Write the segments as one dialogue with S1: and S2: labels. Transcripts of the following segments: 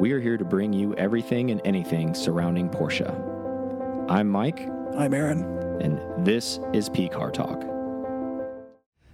S1: We are here to bring you everything and anything surrounding Porsche. I'm Mike,
S2: I'm Aaron.
S1: and this is P Car Talk.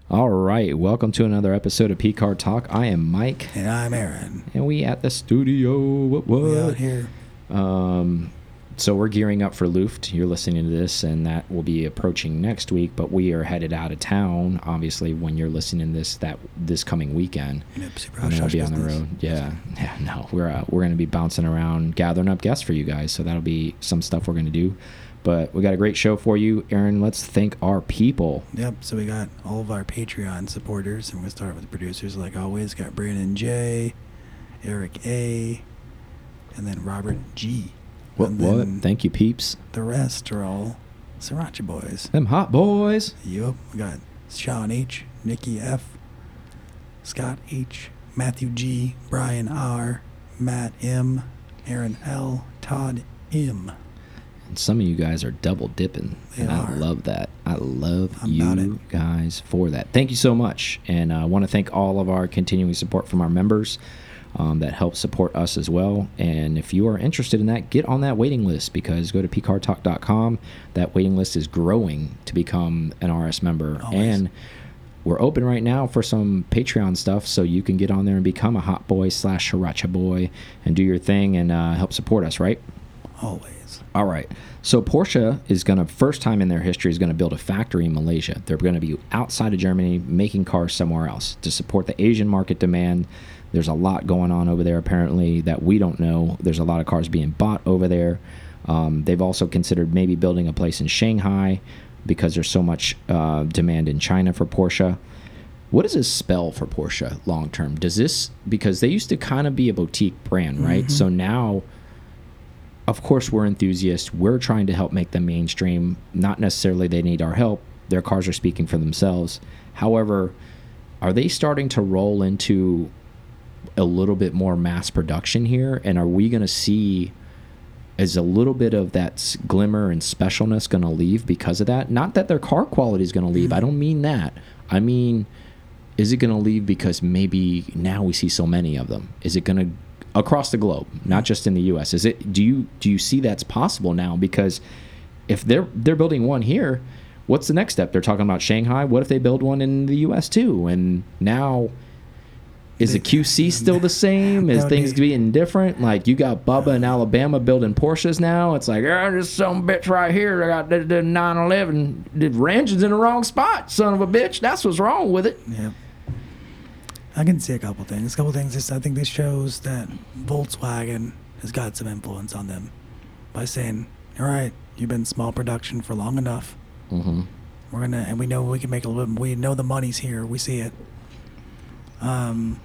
S1: All right, welcome to another episode of P Car Talk. I am Mike,
S2: And I'm Aaron.
S1: and we at the studio. What?
S2: We out
S1: What?
S2: here.
S1: Um, so we're gearing up for Luft. You're listening to this, and that will be approaching next week. But we are headed out of town. Obviously, when you're listening to this, that this coming weekend.
S2: Yep, super
S1: And
S2: hush
S1: we'll be on the road. Yeah, yeah. No, we're uh, we're gonna be bouncing around, gathering up guests for you guys. So that'll be some stuff we're gonna do. But we got a great show for you, Aaron. Let's thank our people.
S2: Yep, so we got all of our Patreon supporters, and we're going to start with the producers like always. Got Brandon J, Eric A, and then Robert G.
S1: What? What? Thank you, peeps.
S2: The rest are all Sriracha boys.
S1: Them hot boys.
S2: Yup, we got Sean H, Nikki F, Scott H, Matthew G, Brian R, Matt M, Aaron L, Todd M.
S1: And some of you guys are double dipping,
S2: They
S1: and I love that. I love
S2: I'm
S1: you guys for that. Thank you so much, and I want to thank all of our continuing support from our members um, that helps support us as well. And if you are interested in that, get on that waiting list because go to pcartalk.com. That waiting list is growing to become an RS member,
S2: Always.
S1: and we're open right now for some Patreon stuff, so you can get on there and become a hot boy slash sriracha boy and do your thing and uh, help support us, right?
S2: Always.
S1: All right. So Porsche is going to first time in their history is going to build a factory in Malaysia. They're going to be outside of Germany making cars somewhere else to support the Asian market demand. There's a lot going on over there apparently that we don't know. There's a lot of cars being bought over there. Um, they've also considered maybe building a place in Shanghai because there's so much uh, demand in China for Porsche. What does this spell for Porsche long term? Does this because they used to kind of be a boutique brand, right? So now of course we're enthusiasts we're trying to help make them mainstream not necessarily they need our help their cars are speaking for themselves however are they starting to roll into a little bit more mass production here? And are we going to see is a little bit of that glimmer and specialness going to leave because of that? Not that their car quality is going to leave mm. i don't mean that. I mean is it going to leave because maybe now we see so many of them? Is it going to across the globe not just in the us is it do you do you see that's possible now? Because if they're they're building one here what's the next step? They're talking about shanghai. What if they build one in the us too? And now is the qc still the same is
S2: No,
S1: things
S2: dude.
S1: being different like you got bubba in alabama building porsches now it's like oh this some bitch right here i got the, the 911 the engine's in the wrong spot son of a bitch that's what's wrong with it
S2: Yeah, I can see a couple things. A couple things. Is I think this shows that Volkswagen has got some influence on them by saying, "All right, you've been small production for long enough.
S1: mm-hmm.
S2: We're gonna, and we know we can make a little. We know the money's here. We see it." Um,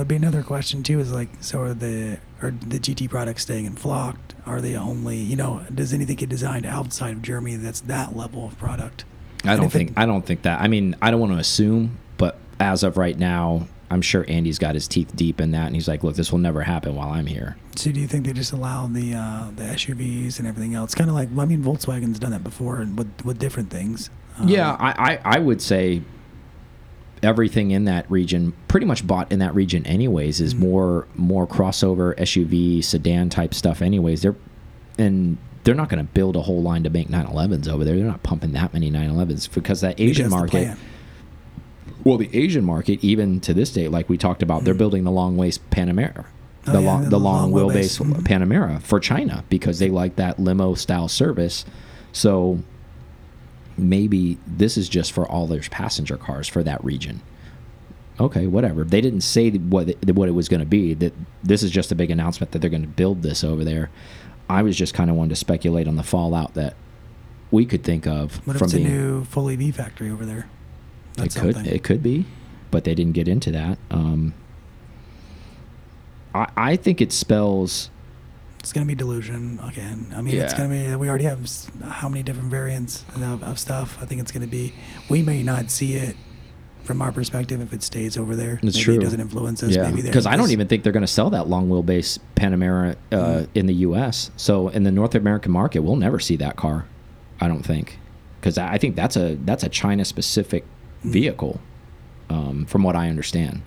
S2: would be another question too. Is like, so are the are the GT products staying in Flacht? Are they only, you know, does anything get designed outside of Germany that's that level of product?
S1: I
S2: And
S1: don't
S2: if it-
S1: think I don't think that. I mean, I don't want to assume, but as of right now, I'm sure Andy's got his teeth deep in that, and he's like, "Look, this will never happen while I'm here."
S2: So do you think they just allow the uh, the SUVs and everything else? Kind of like I mean, Volkswagen's done that before and with with different things. Um,
S1: yeah, I, I I would say everything in that region, pretty much bought in that region, anyways, is
S2: Mhm.
S1: more more crossover SUV sedan type stuff. Anyways, they're and they're not going to build a whole line to make 911s over there. They're not pumping that many 911s because that Asian market. Well, the Asian market, even to this day, like we talked about, they're building the long waist Panamera,
S2: Oh,
S1: the
S2: yeah,
S1: long
S2: the
S1: the long
S2: long
S1: wheelbase
S2: wheelbase. Mhm.
S1: Panamera for China because they like that limo style service. So maybe this is just for all their passenger cars for that region. Okay, whatever. They didn't say what it, what it was going to be. That this is just a big announcement that they're going to build this over there. I was just kind of wanting to speculate on the fallout that we could think of
S2: What if
S1: from
S2: it's a new full EV factory over there? That's
S1: it could
S2: something.
S1: it could be, but they didn't get into that. Um, I I think it spells
S2: It's gonna be delusion again. I mean, it's gonna be. We already have how many different variants of, of stuff. I think it's gonna be. We may not see it from our perspective if it stays over there.
S1: It's
S2: maybe
S1: true.
S2: It doesn't influence us.
S1: yeah because I don't even think they're going to sell that long wheelbase Panamera uh,
S2: Mhm.
S1: in the U.S. So in the North American market, we'll never see that car. I don't think because I I think that's a that's a China specific
S2: Mm.
S1: vehicle, um, from what I understand.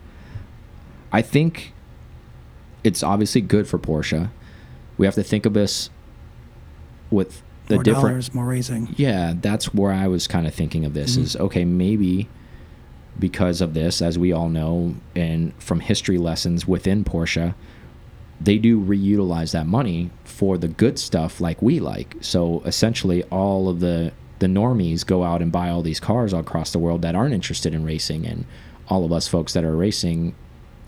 S1: I think it's obviously good for Porsche. We have to think of this with the
S2: more
S1: different.
S2: dollars, more racing.
S1: Yeah, that's where I was kind of thinking of this.
S2: Mhm.
S1: Is okay, maybe because of this, as we all know, and from history lessons within Porsche, they do reutilize that money for the good stuff like we like. So essentially, all of the the normies go out and buy all these cars all across the world that aren't interested in racing, and all of us folks that are racing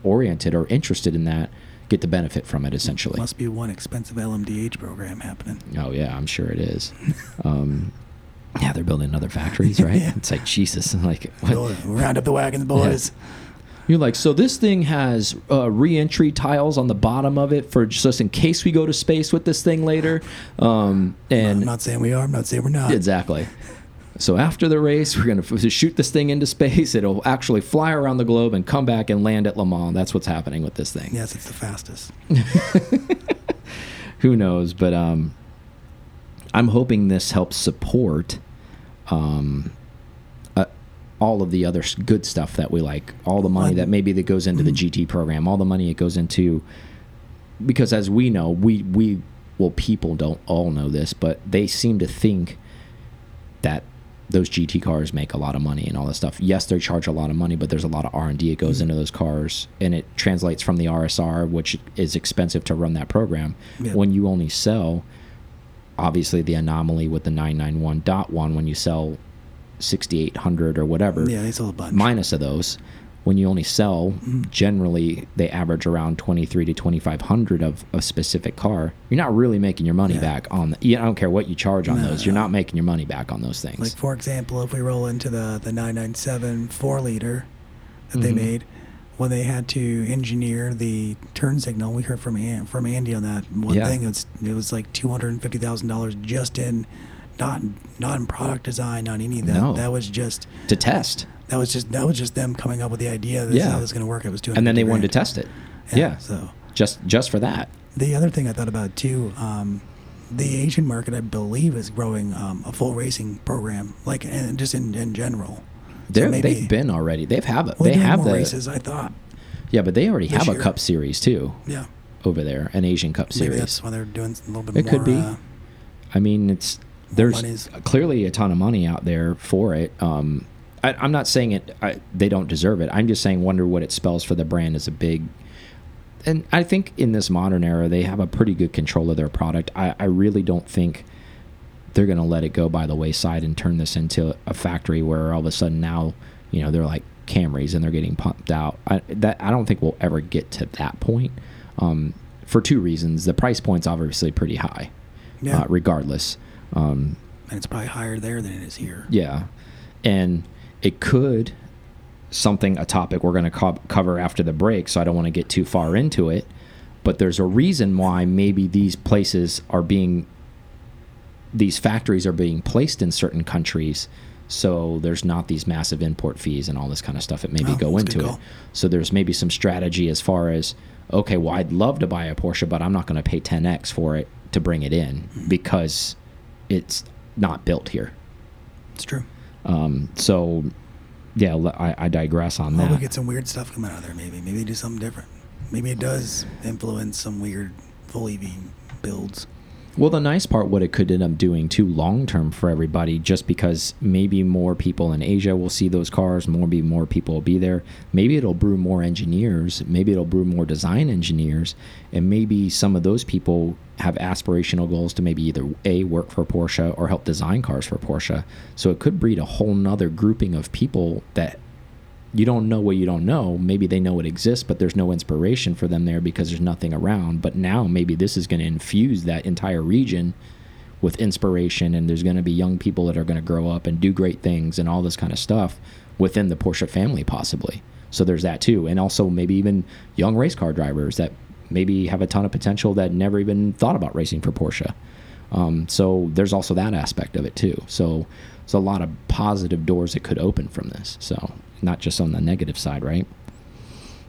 S1: oriented or interested in that get the benefit from it essentially.
S2: Must be one expensive LMDH program happening.
S1: Oh yeah, I'm sure it is. um, yeah, they're building other factories, right?
S2: Yeah.
S1: It's like Jesus, like what?
S2: Round up the wagons, boys.
S1: You're like, so this thing has uh, re-entry tiles on the bottom of it for just in case we go to space with this thing later. Um, and
S2: I'm not saying we are. I'm not saying we're not.
S1: exactly. So after the race, we're gonna shoot this thing into space. It'll actually fly around the globe and come back and land at Le Mans. That's what's happening with this thing.
S2: Yes, it's the fastest.
S1: who knows but um i'm hoping this helps support um uh, all of the other good stuff that we like all the money that maybe that goes into the gt program all the money it goes into because as we know we we well people don't all know this but they seem to think that those GT cars make a lot of money and all this stuff. Yes, they charge a lot of money, but there's a lot of R and D that goes into those cars, and it translates from the RSR, which is expensive to run that program. When you only sell, obviously the anomaly with the 991.1 when you sell 6800 or whatever,
S2: Yeah, sold a bunch.
S1: minus of those. When you only sell,
S2: Mm-hmm.
S1: generally they average around 23 to 2500 of a specific car. You're not really making your money
S2: Yeah.
S1: back on. The, yeah, I don't care what you charge on
S2: No,
S1: those. You're
S2: no.
S1: not making your money back on those things.
S2: Like for example, if we roll into the the 997 four liter that they
S1: Mhm.
S2: made, when they had to engineer the turn signal, we heard from An- from Andy on that one
S1: Yeah.
S2: thing. It was it was like two hundred and fifty thousand dollars just in, not not in product design, not any of that.
S1: No.
S2: That was just
S1: to test.
S2: That was just that was just them coming up with the idea that this
S1: Yeah.
S2: how this is going to work. It was doing
S1: And then they wanted to test it. Yeah.
S2: So
S1: Just just for that.
S2: the other thing I thought about too, um, the Asian market, I believe, is growing um, a full racing program, like and just in, in general. So maybe-
S1: they've been already. They've have it.
S2: Well,
S1: they have the
S2: races. I thought,
S1: yeah, but they already have a. Cup Series too
S2: yeah,
S1: over there, an Asian Cup
S2: maybe
S1: Series.
S2: that's why they're doing a little bit
S1: It
S2: more.
S1: could be.
S2: Uh,
S1: I mean, it's there's clearly a ton of money out there for it. Um, I, I'm not saying it. I, they don't deserve it. I'm just saying, wonder what it spells for the brand as a big. And I think in this modern era, they have a pretty good control of their product. I, I really don't think they're going to let it go by the wayside and turn this into a factory where all of a sudden now, you know, they're like Camrys and they're getting pumped out. I, that I don't think we'll ever get to that point. Um, for two reasons, the price point's obviously pretty high
S2: yeah,
S1: uh, regardless. Um,
S2: and it's probably higher there than it is here.
S1: yeah, and it could something a topic we're going to co cover after the break. So I don't want to get too far into it, but there's a reason why maybe these places are being these factories are being placed in certain countries. So there's not these massive import fees and all this kind of stuff that maybe
S2: Oh,
S1: go
S2: that's a good
S1: into it. So there's maybe some strategy as far as okay, well I'd love to buy a Porsche, but I'm not going to pay 10x for it to bring it in
S2: Mm-hmm.
S1: because it's not built here.
S2: It's true.
S1: Um, so, yeah, I digress on
S2: Well,
S1: that.
S2: We'll get some weird stuff coming out of there. Maybe, maybe they do something different. Maybe it does influence some weird full EV builds.
S1: Well, the nice part, what it could end up doing too, long term for everybody, just because maybe more people in Asia will see those cars, more be more people will be there. Maybe it'll brew more engineers. Maybe it'll brew more design engineers, and maybe some of those people have aspirational goals to maybe either a work for Porsche or help design cars for Porsche. So it could breed a whole nother grouping of people that you don't know what you don't know. Maybe they know it exists, but there's no inspiration for them there because there's nothing around. But now maybe this is going to infuse that entire region with inspiration, and there's going to be young people that are going to grow up and do great things and all this kind of stuff within the Porsche family, possibly. So there's that too, and also maybe even young race car drivers that maybe have a ton of potential that never even thought about racing for Porsche. Um, so there's also that aspect of it too. So there's a lot of positive doors that could open from this. So not just on the negative side, right?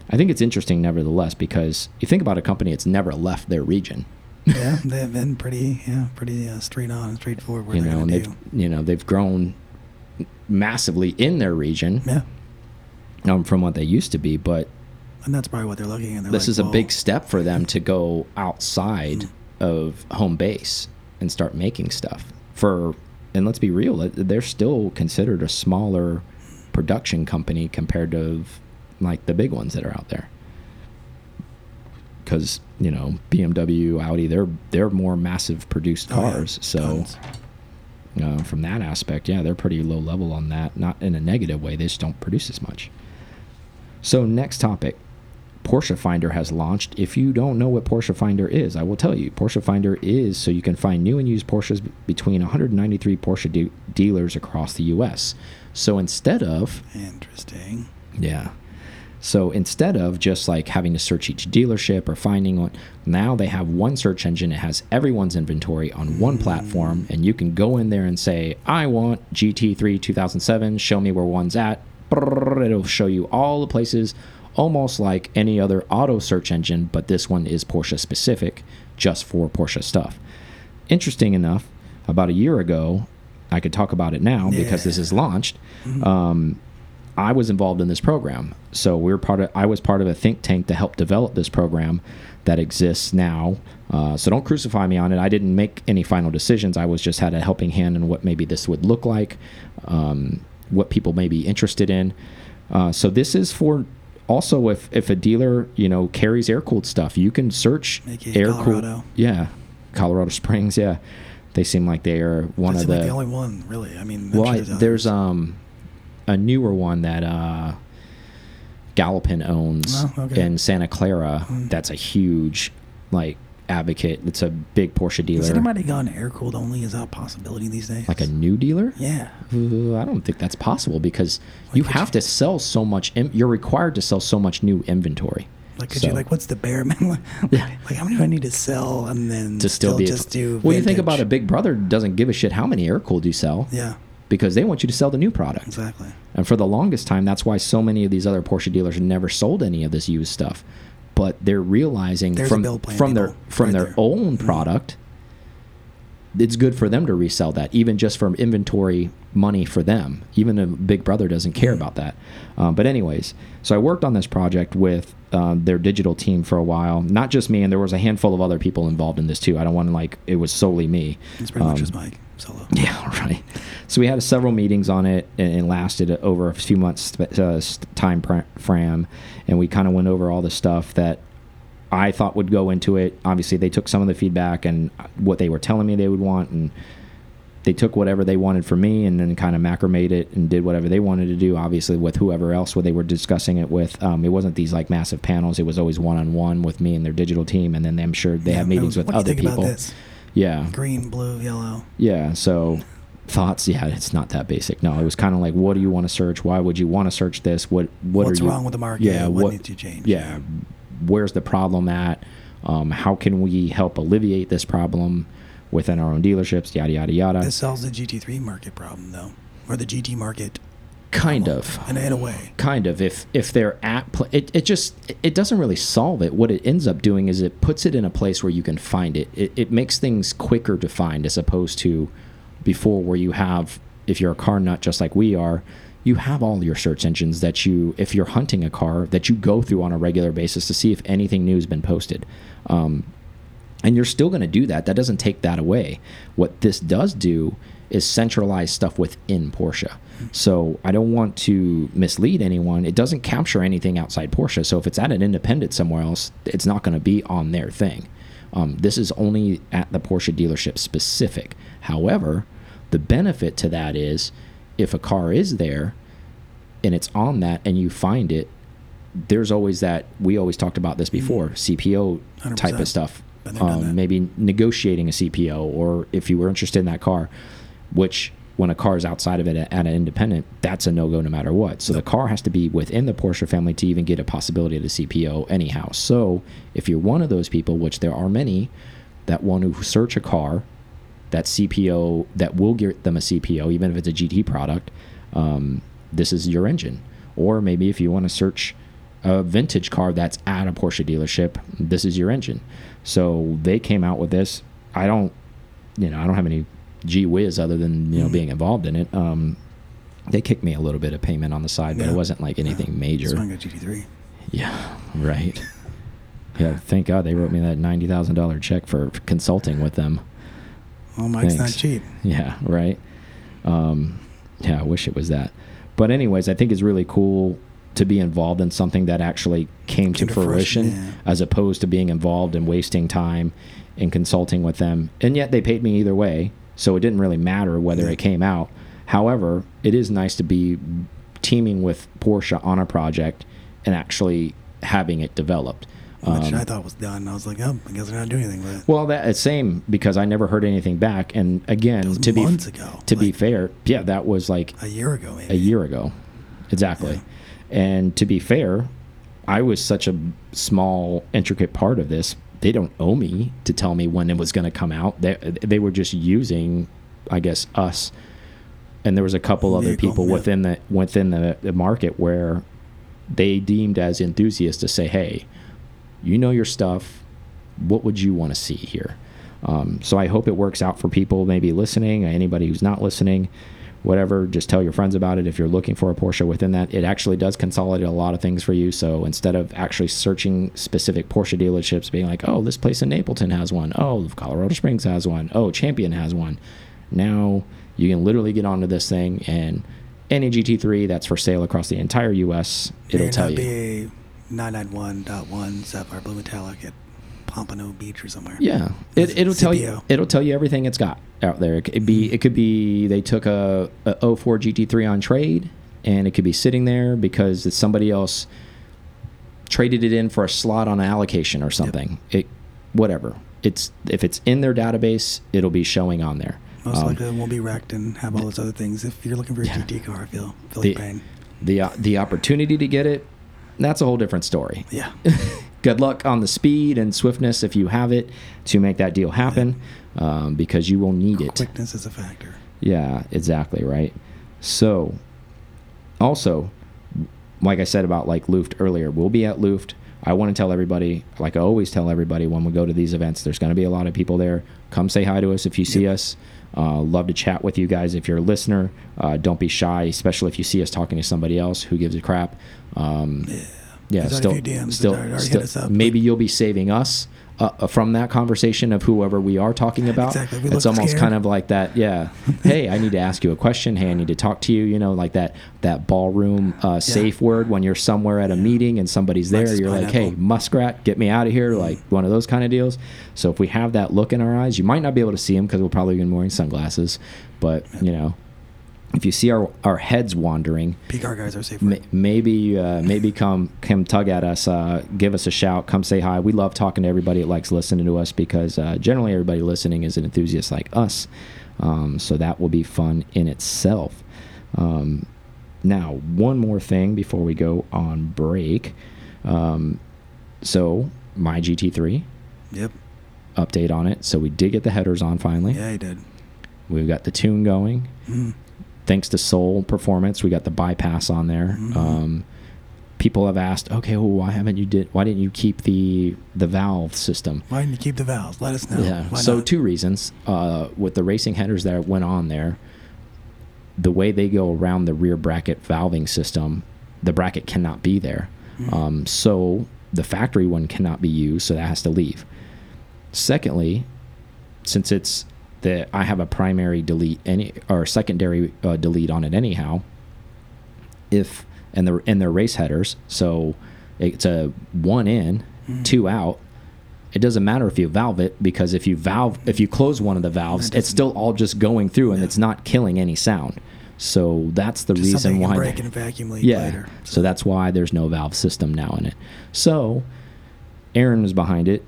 S1: I think it's interesting, nevertheless, because you think about a company that's never left their region.
S2: yeah, they've been pretty, yeah, pretty uh, straight on, straightforward.
S1: You know, and they've
S2: do.
S1: you know they've grown massively in their region
S2: Yeah,
S1: um, from what they used to be. But
S2: and that's probably what they're looking at. They're
S1: this
S2: like,
S1: is a
S2: well,
S1: big step for them to go outside of home base and start making stuff for and let's be real they're still considered a smaller production company compared to like the big ones that are out there because you know BMW Audi they're they're more massive produced
S2: Oh, yeah.
S1: cars so uh, from that aspect, yeah, they're pretty low level on that. Not in a negative way; they just don't produce as much. So next topic, Porsche Finder has launched. If you don't know what Porsche Finder is, I will tell you. Porsche Finder is so you can find new and used Porsches between 193 Porsche de dealers across the U.S. So instead of
S2: Interesting.
S1: yeah. So instead of just like having to search each dealership or finding one, now they have one search engine. It has everyone's inventory on one platform, and you can go in there and say, "I want GT3 2007. Show me where one's at." It'll show you all the places, almost like any other auto search engine, but this one is Porsche specific, just for Porsche stuff. Interesting enough, about a year ago, I could talk about it now because this is launched. Um, I was involved in this program. So we were part of. I was part of a think tank to help develop this program that exists now. Uh, so don't crucify me on it. I didn't make any final decisions. I was just had a helping hand in what maybe this would look like, um, what people may be interested in. Uh, so this is for also if if a dealer you know carries air cooled stuff, you can search air cooled. Yeah, Colorado Springs. Yeah, they seem like they are one
S2: That
S1: of the
S2: like the only one, really. I mean,
S1: well, I, there's um a newer one that uh Galpin owns
S2: Oh, okay.
S1: in Santa Clara.
S2: Hmm.
S1: That's a huge like advocate. It's a big Porsche dealer.
S2: Has anybody gone air cooled only? Is that a possibility these days?
S1: like a new dealer?
S2: yeah.
S1: Uh, I don't think that's possible because you have
S2: you-
S1: to sell so much. You're required to sell so much new inventory.
S2: Like, could
S1: So-
S2: you like, what's the bare minimum?
S1: Yeah.
S2: like, how many do I need to sell and then
S1: to still, be
S2: just do?
S1: Well, you think about it, Big Brother doesn't give a shit how many air cooled you sell
S2: Yeah,
S1: because they want you to sell the new product.
S2: exactly.
S1: And for the longest time, that's why so many of these other Porsche dealers never sold any of this used stuff. But they're realizing
S2: There's a
S1: from from their from
S2: right
S1: their
S2: there. Mm-hmm.
S1: own product, it's good for them to resell that, even just from inventory money for them. Even a Big Brother doesn't care about that. Um, but anyways, so I worked on this project with uh, their digital team for a while. Not just me, and there was a handful of other people involved in this too. I don't want to like it was solely me.
S2: It's pretty much
S1: Um,
S2: just Mike solo.
S1: yeah, right. So we had several meetings on it, and it lasted over a few months uh, time frame, and we kind of went over all the stuff that I thought would go into it. Obviously, they took some of the feedback and what they were telling me they would want, and they took whatever they wanted from me, and then kind of macramated it and did whatever they wanted to do. Obviously, with whoever else what they were discussing it with. Um, it wasn't these like massive panels. It was always one on one with me and their digital team, and then I'm sure they
S2: Yeah,
S1: have meetings
S2: no,
S1: with
S2: what do you
S1: other people.
S2: About this?
S1: Yeah,
S2: Green, blue, yellow.
S1: yeah. So thoughts, yeah, it's not that basic. No, it was kind of like, what do you want to search? Why would you want to search this? What what
S2: What's
S1: are you,
S2: wrong with the market?
S1: Yeah,
S2: what,
S1: what
S2: needs to change?
S1: Yeah, where's the problem at? Um, how can we help alleviate this problem within our own dealerships? Yada yada yada.
S2: This solves the GT3 market problem, though, or the GT market.
S1: kind
S2: problem,
S1: of.
S2: in, in a way.
S1: kind of if if they're at it, it just it doesn't really solve it what it ends up doing is it puts it in a place where you can find it it, it makes things quicker to find as opposed to before where you have if you're a car nut just like we are you have all your search engines that you if you're hunting a car that you go through on a regular basis to see if anything new has been posted um, and you're still going to do that. That doesn't take that away. What this does do is centralize stuff within Porsche. So I don't want to mislead anyone. It doesn't capture anything outside Porsche. So if it's at an independent somewhere else, it's not going to be on their thing. Um, this is only at the Porsche dealership specific. However, the benefit to that is if a car is there and it's on that and you find it, there's always that. We always talked about this before CPO type
S2: 100%.
S1: of stuff.
S2: Been there, done that.
S1: Um, maybe negotiating a CPO, or if you were interested in that car, which when a car is outside of it at an independent, that's a no go no matter what. So the car has to be within the Porsche family to even get a possibility of the CPO anyhow. So if you're one of those people, which there are many, that want to search a car that CPO that will get them a CPO, even if it's a GT product, um, this is your engine. Or maybe if you want to search a vintage car that's at a Porsche dealership, this is your engine. So they came out with this. I don't, you know, I don't have any gee whiz other than you know
S2: Mhm.
S1: being involved in it. Um, they kicked me a little bit of payment on the side, but it wasn't like anything
S2: Yeah.
S1: major.
S2: Want to go GT3.
S1: Yeah, right. Yeah, thank God they wrote me that ninety thousand dollar check for consulting with them.
S2: Well, Mike's
S1: Thanks.
S2: not cheap.
S1: Yeah, right. Um, yeah, I wish it was that. But anyways, I think it's really cool to be involved in something that actually came, to
S2: Came to fruition,
S1: fruition,
S2: yeah.
S1: as opposed to being involved and wasting time in consulting with them. And yet they paid me either way, so it didn't really matter whether
S2: Yeah.
S1: it came out. However, it is nice to be teaming with Porsche on a project and actually having it developed.
S2: Which
S1: Um,
S2: I thought was done. I was like, oh, I guess they're not doing anything with it.
S1: well, that it's same because I never heard anything back. And again, to be
S2: months ago.
S1: to be fair, yeah, that was like
S2: a year ago, maybe.
S1: a year ago, exactly. And to be fair, I was such a small, intricate part of this. They don't owe me to tell me when it was going to come out. They they were just using, I guess, us. And there was a couple other people
S2: yeah.
S1: within the within the, the market where they deemed as enthusiasts to say, "Hey, you know your stuff. What would you want to see here?" Um, so I hope it works out for people maybe listening, anybody who's not listening, whatever. Just tell your friends about it if you're looking for a Porsche within that. It actually does consolidate a lot of things for you. So instead of actually searching specific Porsche dealerships, being like, oh, this place in Napleton has one. Oh, Colorado Springs has one. Oh, Champion has one. Now you can literally get onto this thing and any GT3 that's for sale across the entire U.S. It'll tell you.
S2: Be a 991.1 Sapphire Blue Metallic at Pompano Beach or somewhere.
S1: Yeah, it, it'll tell you. It'll tell you everything it's got out there. It could be. It could be they took a, a 04 GT3 on trade, and it could be sitting there because it's somebody else traded it in for a slot on an allocation or something. It, whatever. It's if it's in their database, it'll be showing on there.
S2: Most
S1: Um,
S2: likely it won't be wrecked and have all those other things. If you're looking for a
S1: Yeah.
S2: GT car, I feel, feel
S1: the
S2: pain.
S1: the uh, the opportunity to get it, that's a whole different story.
S2: Yeah.
S1: good luck on the speed and swiftness if you have it to make that deal happen, um, because you will need it.
S2: Quickness is a factor.
S1: Yeah, exactly right. So, also, like I said about like Luft earlier, we'll be at Luft. I want to tell everybody, like I always tell everybody when we go to these events, there's going to be a lot of people there. Come say hi to us if you see us. Uh, love to chat with you guys. If you're a listener, uh, don't be shy, especially if you see us talking to somebody else who gives a crap. Um,
S2: Yeah.
S1: yeah, still,
S2: DMs
S1: still, still maybe you'll be saving us uh, uh, from that conversation of whoever we are talking about.
S2: Exactly. We
S1: It's almost
S2: scared.
S1: kind of like that. Yeah. hey, I need to ask you a question. Hey, I need to talk to you. You know, like that that ballroom uh, safe word when you're somewhere at a meeting and somebody's there. You're like, hey, muskrat, get me out of here. Like one of those kind of deals. So if we have that look in our eyes, you might not be able to see them because we're probably be wearing sunglasses. But you know, if you see our our heads wandering,
S2: P guys are safe.
S1: Ma- maybe uh, maybe come come tug at us uh, give us a shout come say hi we love talking to everybody that likes listening to us because uh, generally everybody listening is an enthusiast like us um, so that will be fun in itself um, now one more thing before we go on break um, so my gt3
S2: Yep.
S1: update on it so we did get the headers on finally
S2: Yeah, he did.
S1: we've got the tune going
S2: Mm.
S1: Thanks to Soul Performance, we got the bypass on there.
S2: Mhm.
S1: Um, people have asked, okay, well, why haven't you did? Why didn't you keep the the valve system?
S2: Why didn't you keep the valves? Let us know.
S1: yeah.
S2: Why
S1: So
S2: not?
S1: two reasons. Uh, with the racing headers that went on there, the way they go around the rear bracket valving system, the bracket cannot be there.
S2: Mhm.
S1: Um, so the factory one cannot be used, so that has to leave. Secondly, since it's that I have a primary delete any or secondary uh, delete on it anyhow, if and the and their race headers, so it's a one in,
S2: Mhm.
S1: two out. It doesn't matter if you valve it because if you valve if you close one of the valves, it's still all just going through and
S2: Yeah.
S1: it's not killing any sound. So that's the
S2: Just
S1: reason why.
S2: break
S1: they-
S2: and vacuum leak
S1: yeah.
S2: later.
S1: So that's why there's no valve system now in it. So Aaron was behind it.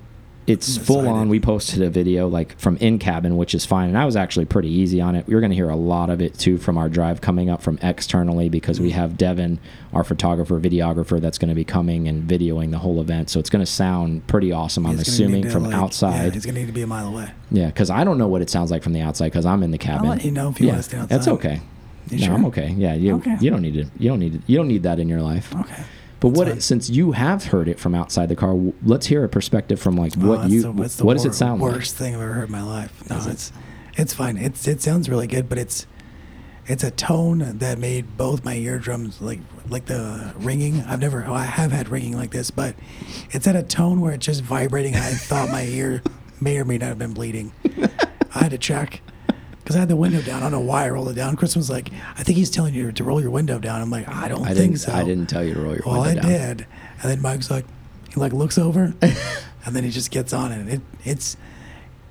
S1: It's full on. We posted a video like from in cabin, which is fine. And I was actually pretty easy on it. You're going to hear a lot of it too from our drive coming up from externally because we
S2: Mm-hmm.
S1: have Devin, our photographer, videographer, that's going to be coming and videoing the whole event. So it's going to sound pretty awesome. I'm
S2: He's
S1: assuming from
S2: like- Yeah,
S1: outside.
S2: he's gonna need to be a mile away.
S1: Yeah, because I don't know what it sounds like from the outside because I'm in the cabin.
S2: let you know if you
S1: yeah,
S2: wanna stay outside.
S1: That's okay.
S2: You
S1: no,
S2: sure?
S1: I'm okay. Yeah, you
S2: Okay.
S1: you don't need to. You don't need to, you don't need that in your life.
S2: Okay.
S1: But what it, since you have heard it from outside the car, let's hear a perspective from like
S2: Oh,
S1: what
S2: that's
S1: you
S2: the-
S1: what does it sound like
S2: worst thing I've ever heard in my life. No,
S1: Is it?
S2: it's it's fine. It's it sounds really good, but it's it's a tone that made both my eardrums like like the ringing. I've never, oh, I have had ringing like this, but it's at a tone where it's just vibrating. I thought my ear may or may not have been bleeding. I had to check because I had the window down. I don't know why I rolled it down. Chris was like, "I think he's telling you to roll your window down." I'm like, "I don't
S1: I
S2: think so."
S1: I didn't tell you to roll your window down.
S2: Well, I did, and then Mike's like, he like looks over, and then he just gets on it. It it's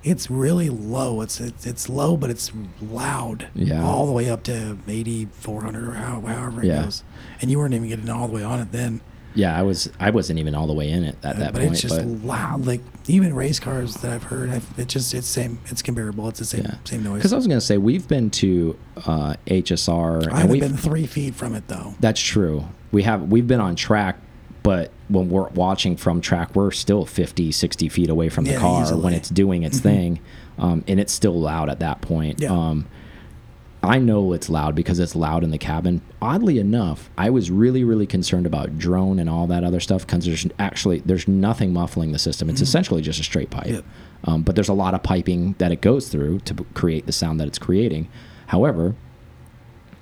S2: it's really low. It's it's, it's low, but it's loud.
S1: Yeah.
S2: all the way up to eighty four hundred or how, however it
S1: Yeah.
S2: goes. And you weren't even getting all the way on it then.
S1: Yeah, I was. I wasn't even all the way in it at that
S2: but
S1: point.
S2: it's just
S1: but
S2: loud. Like even race cars that I've heard, I've, it just it's same. It's comparable. It's the same
S1: yeah,
S2: same noise.
S1: Because I was gonna say we've been to uh, HSR.
S2: I
S1: and
S2: haven't
S1: we've,
S2: been three feet from it though.
S1: That's true. We have we've been on track, but when we're watching from track, we're still 50, 60 feet away from the
S2: Yeah,
S1: car
S2: easily.
S1: when it's doing its thing, um, and it's still loud at that point.
S2: Yeah.
S1: Um, I know it's loud because it's loud in the cabin. Oddly enough, I was really, really concerned about drone and all that other stuff because there's actually there's nothing muffling the system. It's essentially just a straight pipe,
S2: Yep.
S1: um, but there's a lot of piping that it goes through to create the sound that it's creating. However,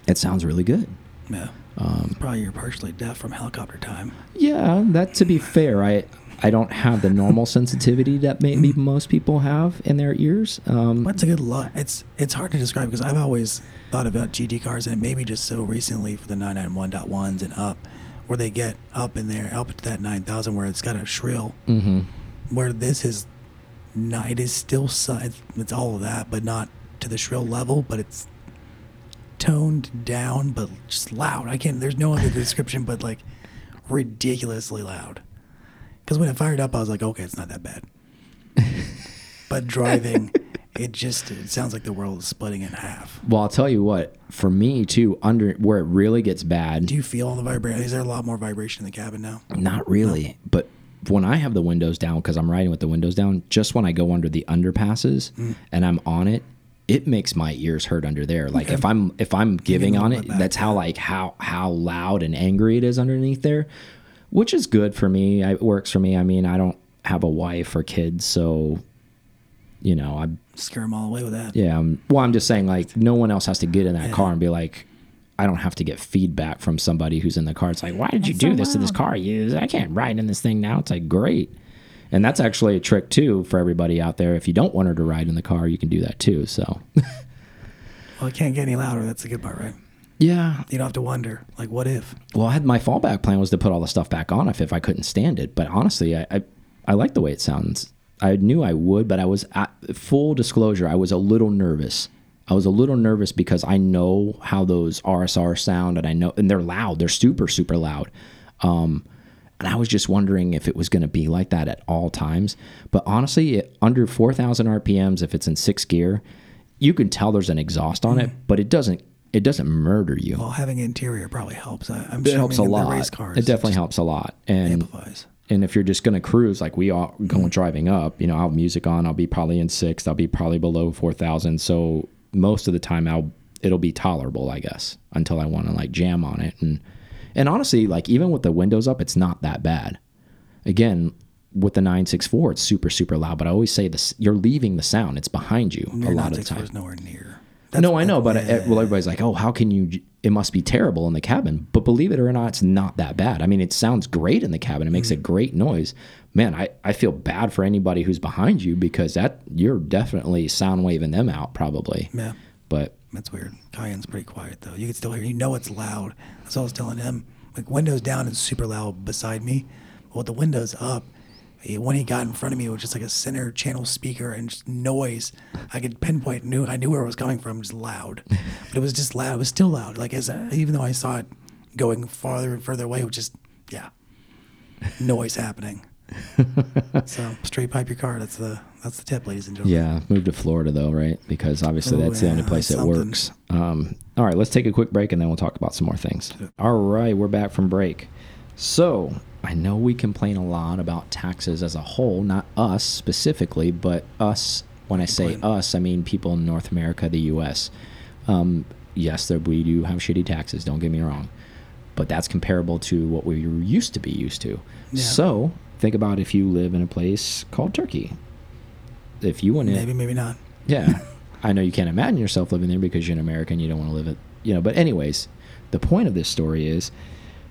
S1: it sounds really good.
S2: Yeah.
S1: Um,
S2: Probably you're partially deaf from helicopter time.
S1: Yeah, that to be fair, I I don't have the normal sensitivity that maybe most people have in their ears. Um,
S2: What's a good lot? It's it's hard to describe because I've always thought about GT cars and maybe just so recently for the 991.1s and up, where they get up in there, up to that 9000 where it's got a shrill.
S1: mhm.
S2: Where this is, not, it is still it's, it's all of that, but not to the shrill level, but it's toned down, but just loud. I can't. There's no other description, but like ridiculously loud. Because when it fired up, I was like, okay, it's not that bad. but driving, it just it sounds like the world is splitting in half.
S1: Well, I'll tell you what. For me too, under where it really gets bad,
S2: Do you feel all the vibration? Is there a lot more vibration in the cabin now?
S1: not really, but when I have the windows down because I'm riding with the windows down, just when I go under the underpasses
S2: Mm.
S1: and I'm on it, it makes my ears hurt under there. Like if I'm if I'm giving on it, that's how like how how loud and angry it is underneath there, which is good for me. I, it works for me. I mean, I don't have a wife or kids, so you know, I
S2: Scare them all away with that.
S1: yeah. I'm, well, I'm just saying like no one else has to get in that
S2: Yeah.
S1: car and be like. I don't have to get feedback from somebody who's in the car. It's like, why did you
S2: That's
S1: do
S2: so
S1: this to this car? You, I can't ride in this thing now. It's like great, and that's actually a trick too for everybody out there. If you don't want her to ride in the car, you can do that too. So,
S2: Well, it can't get any louder. That's the good part, right?
S1: Yeah.
S2: You don't have to wonder, like, what if?
S1: Well, I had my fallback plan was to put all the stuff back on if, if I couldn't stand it. But honestly, I, I I like the way it sounds. I knew I would, but I was at full disclosure. I was a little nervous. I was a little nervous because I know how those RSR sound, and I know, and they're loud. They're super, super loud. Um, and I was just wondering if it was going to be like that at all times. But honestly, it, under 4,000 RPMs, if it's in sixth gear, you can tell there's an exhaust on it, but it doesn't. It doesn't murder you.
S2: Well, having interior probably helps. I, I'm
S1: it helps a lot.
S2: Race cars,
S1: it definitely helps a lot. And
S2: amplifies.
S1: and if you're just going to cruise like we are mm-hmm. going driving up, you know, I'll have music on. I'll be probably in sixth. I'll be probably below four thousand. So most of the time, I'll it'll be tolerable, I guess, until I want to like jam on it. And and honestly, like even with the windows up, it's not that bad. Again, with the nine six four, it's super super loud. But I always say this: you're leaving the sound. It's behind you a lot of the time.
S2: is nowhere near.
S1: No, I know, but well, everybody's like, "Oh, how can you?" It must be terrible in the cabin. But believe it or not, it's not that bad. I mean, it sounds great in the cabin. It makes a mm-hmm. great noise. Man, I, I feel bad for anybody who's behind you because that you're definitely sound waving them out probably.
S2: yeah,
S1: But
S2: that's weird. Cayenne's pretty quiet though. You can still hear. You know it's loud. That's all I was telling him. Like windows down is super loud beside me, Well, the windows up, when he got in front of me, it was just like a center channel speaker and just noise. I could pinpoint. Knew I knew where it was coming from. Just loud, but it was just loud. It was still loud. Like as I- even though I saw it going farther and further away, it was just yeah, noise happening. so straight pipe your car. That's the that's the tip, ladies and gentlemen.
S1: yeah, move to Florida though, right? Because obviously
S2: Oh,
S1: that's the only place
S2: something.
S1: works. Um, all right, let's take a quick break and then we'll talk about some more things. All right, we're back from break. So I know we complain a lot about taxes as a whole, not us specifically, but us. When I say us, I mean people in North America, the U.S. Um, yes, there, we do have shitty taxes. Don't get me wrong, but that's comparable to what we used to be used to.
S2: Yeah.
S1: So think about if you live in a place called Turkey. If you went in,
S2: Maybe maybe not.
S1: yeah. I know you can't imagine yourself living there because you're an American. You don't want to live it. you know. But anyways, the point of this story is,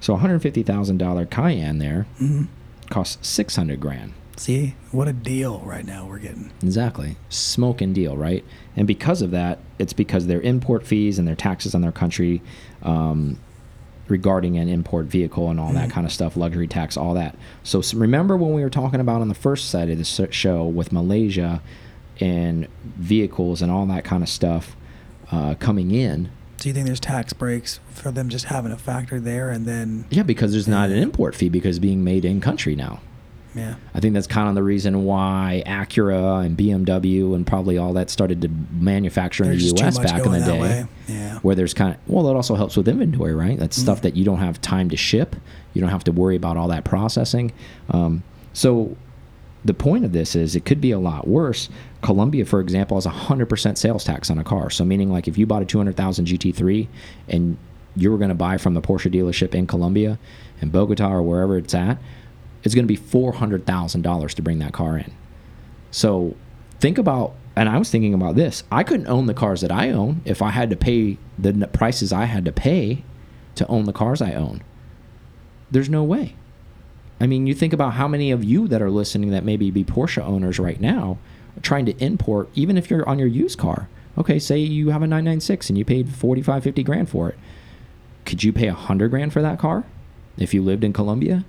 S1: so one hundred fifty thousand dollar Cayenne there
S2: Mhm.
S1: costs six hundred grand.
S2: See, what a deal right now we're getting.
S1: Exactly. Smoking deal, right? And because of that, it's because their import fees and their taxes on their country um, regarding an import vehicle and all that kind of stuff, luxury tax, all that. So remember when we were talking about on the first side of the show with Malaysia and vehicles and all that kind of stuff uh, coming in?
S2: Do you think there's tax breaks for them just having a factory there and then,
S1: Yeah, because there's not an import fee because being made in country now.
S2: yeah,
S1: I think that's kind of the reason why Acura and BMW and probably all that started to manufacture in the U.S. back in the day.
S2: way. Yeah.
S1: where there's kind of well it also helps with inventory right that's stuff that you don't have time to ship you don't have to worry about all that processing um, so the point of this is it could be a lot worse colombia for example has a 100% sales tax on a car so meaning like if you bought a 200000 gt3 and you were going to buy from the porsche dealership in colombia in bogota or wherever it's at it's going to be $400000 to bring that car in so think about, and I was thinking about this. I couldn't own the cars that I own if I had to pay the prices I had to pay to own the cars I own. There's no way. I mean, you think about how many of you that are listening that maybe be Porsche owners right now trying to import, even if you're on your used car. Okay, say you have a 996 and you paid 45, 50 grand for it. Could you pay 100 grand for that car if you lived in Colombia?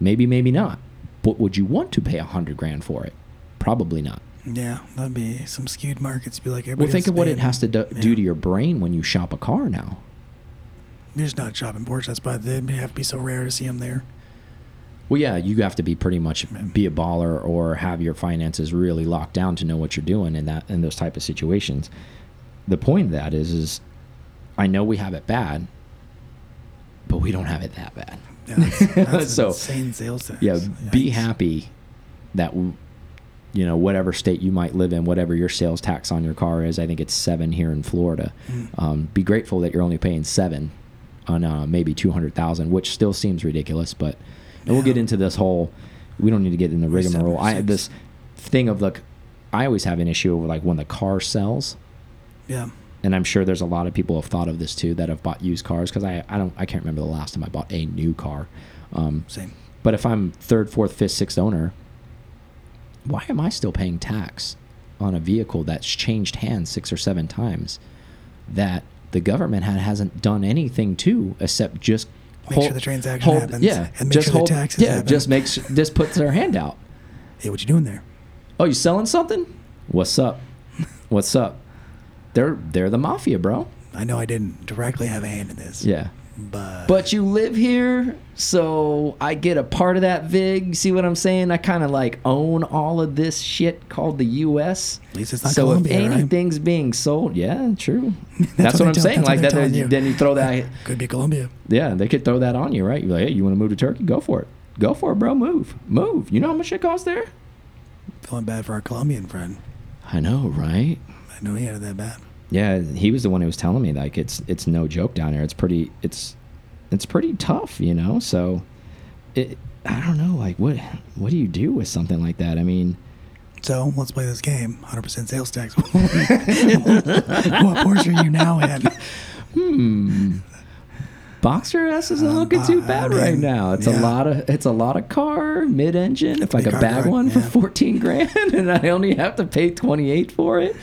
S1: Maybe, maybe not. But would you want to pay 100 grand for it? Probably not.
S2: Yeah, that'd be some skewed markets. Be like
S1: Well, think of what it has to do, do to your brain when you shop a car now.
S2: You're just not shopping Porsche. That's why they have to be so rare to see them there.
S1: Well, yeah, you have to be pretty much be a baller or have your finances really locked down to know what you're doing in that in those type of situations. The point of that is, is I know we have it bad, but we don't have it that bad.
S2: Yeah, that's, that's
S1: So,
S2: insane sales tax.
S1: Yeah, be happy that you know whatever state you might live in, whatever your sales tax on your car is. I think it's seven here in Florida.
S2: Mm.
S1: Um, be grateful that you're only paying seven on uh, maybe two hundred thousand, which still seems ridiculous. But and we'll get into this whole. We don't need to get into rigmarole. I this thing of like, I always have an issue with like when the car sells
S2: Yeah.
S1: and I'm sure there's a lot of people have thought of this too that have bought used cars because I I don't I can't remember the last time I bought a new car. Um,
S2: Same.
S1: but if I'm third, fourth, fifth, sixth owner, why am I still paying tax on a vehicle that's changed hands six or seven times that the government had, hasn't done anything to except just
S2: Make sure the transaction happens,
S1: Yeah,
S2: and make
S1: just
S2: sure the
S1: hold,
S2: taxes
S1: yeah,
S2: happen.
S1: just makes just puts their hand out.
S2: Hey, what you doing there?
S1: Oh, you selling something? What's up? What's up? They're they're the mafia, bro.
S2: I know I didn't directly have a hand in this.
S1: Yeah.
S2: But
S1: But you live here, so I get a part of that vig. See what I'm saying? I kind of like own all of this shit called the U.S.
S2: At least it's not
S1: so
S2: Colombia,
S1: if
S2: right?
S1: anything's being sold, yeah, true.
S2: That's
S1: that's,
S2: what
S1: what, I'm saying.
S2: that's
S1: Like that,
S2: telling you.
S1: then you throw that.
S2: could be Colombia.
S1: Yeah, they could throw that on you, right? You're like, hey, you want to move to Turkey? Go for it. Go for it, bro. Move, move. You know how much it costs there?
S2: Feeling bad for our Colombian friend.
S1: I know, right?
S2: I know he had it that bad.
S1: Yeah, he was the one who was telling me like it's it's no joke down there. It's pretty it's it's pretty tough, you know. So it I don't know like what what do you do with something like that? I mean,
S2: So let's play this game. 100% sales tax. what Porsche are you now in?
S1: hmm. Boxster S isn't
S2: Um,
S1: looking too
S2: I
S1: bad
S2: mean,
S1: right now. It's a lot of it's a lot of car mid engine. If I could bag one for fourteen grand and I only have to pay twenty eight for it,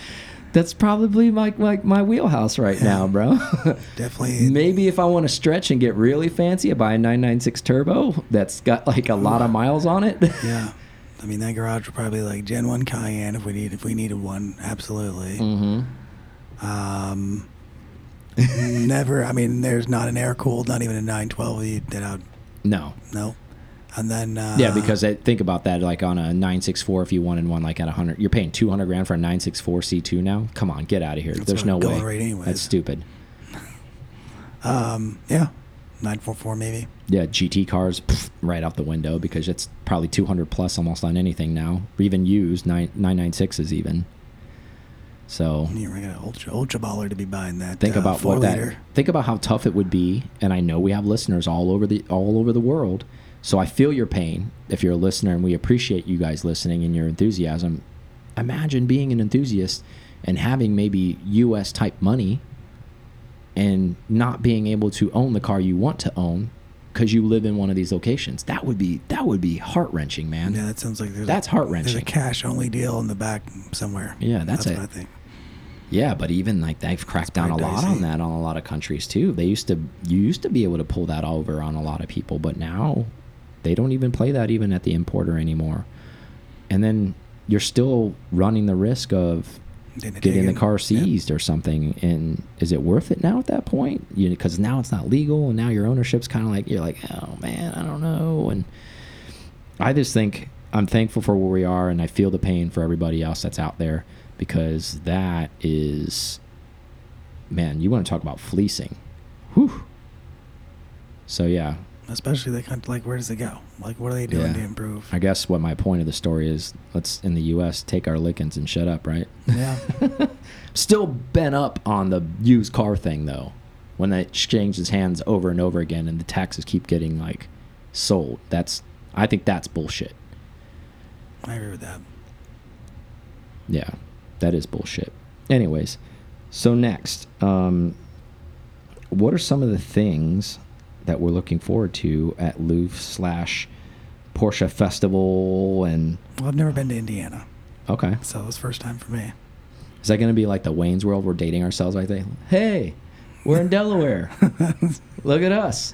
S1: that's probably like like my wheelhouse right now, bro.
S2: Definitely.
S1: Maybe if I want to stretch and get really fancy, I buy a 996 turbo that's got like a lot of miles on it.
S2: Yeah. I mean, that garage would probably like Gen 1 Cayenne if we need if we needed one. Absolutely.
S1: mm-hmm.
S2: Um, never. I mean, there's not an air cooled, not even a 912 you- that out.
S1: No.
S2: No. And then uh,
S1: Yeah, because I think about that, like on a 964, if you wanted one like at a 100, you're paying 200 grand for a 964 C2 now. Come on, get out of here. There's no way.
S2: right.
S1: That's stupid.
S2: um, yeah, 944 maybe.
S1: Yeah, GT cars pff, right out the window because it's probably 200 plus almost on anything now, even used 9, 996s even. So
S2: You're gonna ultra ultra baller to be buying that.
S1: think
S2: uh,
S1: about
S2: four
S1: what that think about how tough it would be and i know we have listeners all over the all over the world so i feel your pain if you're a listener and we appreciate you guys listening and your enthusiasm imagine being an enthusiast and having maybe us type money and not being able to own the car you want to own because you live in one of these locations. That would be that would be heart wrenching, man.
S2: Yeah, that sounds like there's
S1: That's heart-wrenching.
S2: There's a cash only deal in the back somewhere.
S1: Yeah, that's
S2: what
S1: it.
S2: I think.
S1: Yeah, but even like they've cracked down a lot on that on a lot of countries too. They used to you used to be able to pull that over on a lot of people, but now they don't even play that even at the importer anymore. And then you're still running the risk of
S2: Getting
S1: the car seized or something. And is it worth it now at that point? You because now it's not legal, and now your ownership's kind of like you're like, oh man, I don't know. And I just think I'm thankful for where we are, and I feel the pain for everybody else that's out there because that is, man, you want to talk about fleecing, whew. So yeah,
S2: Especially they kind of like, where does it go? Like, what are they doing
S1: Yeah.
S2: to improve?
S1: I guess what my point of the story is, let's in the U.S. take our lickings and shut up, right?
S2: yeah.
S1: Still bent up on the used car thing though. When that exchanges hands over and over again, and the taxes keep getting like sold. That's I think that's bullshit.
S2: I agree with that.
S1: Yeah, that is bullshit. Anyways, so next, um, what are some of the things that we're looking forward to at Luft slash Porsche Festival and
S2: Well, I've never been to Indiana,
S1: okay,
S2: so it was first time for me.
S1: is that going to be like the Wayne's World? We're dating ourselves like that. Hey, we're in Delaware. Look at us.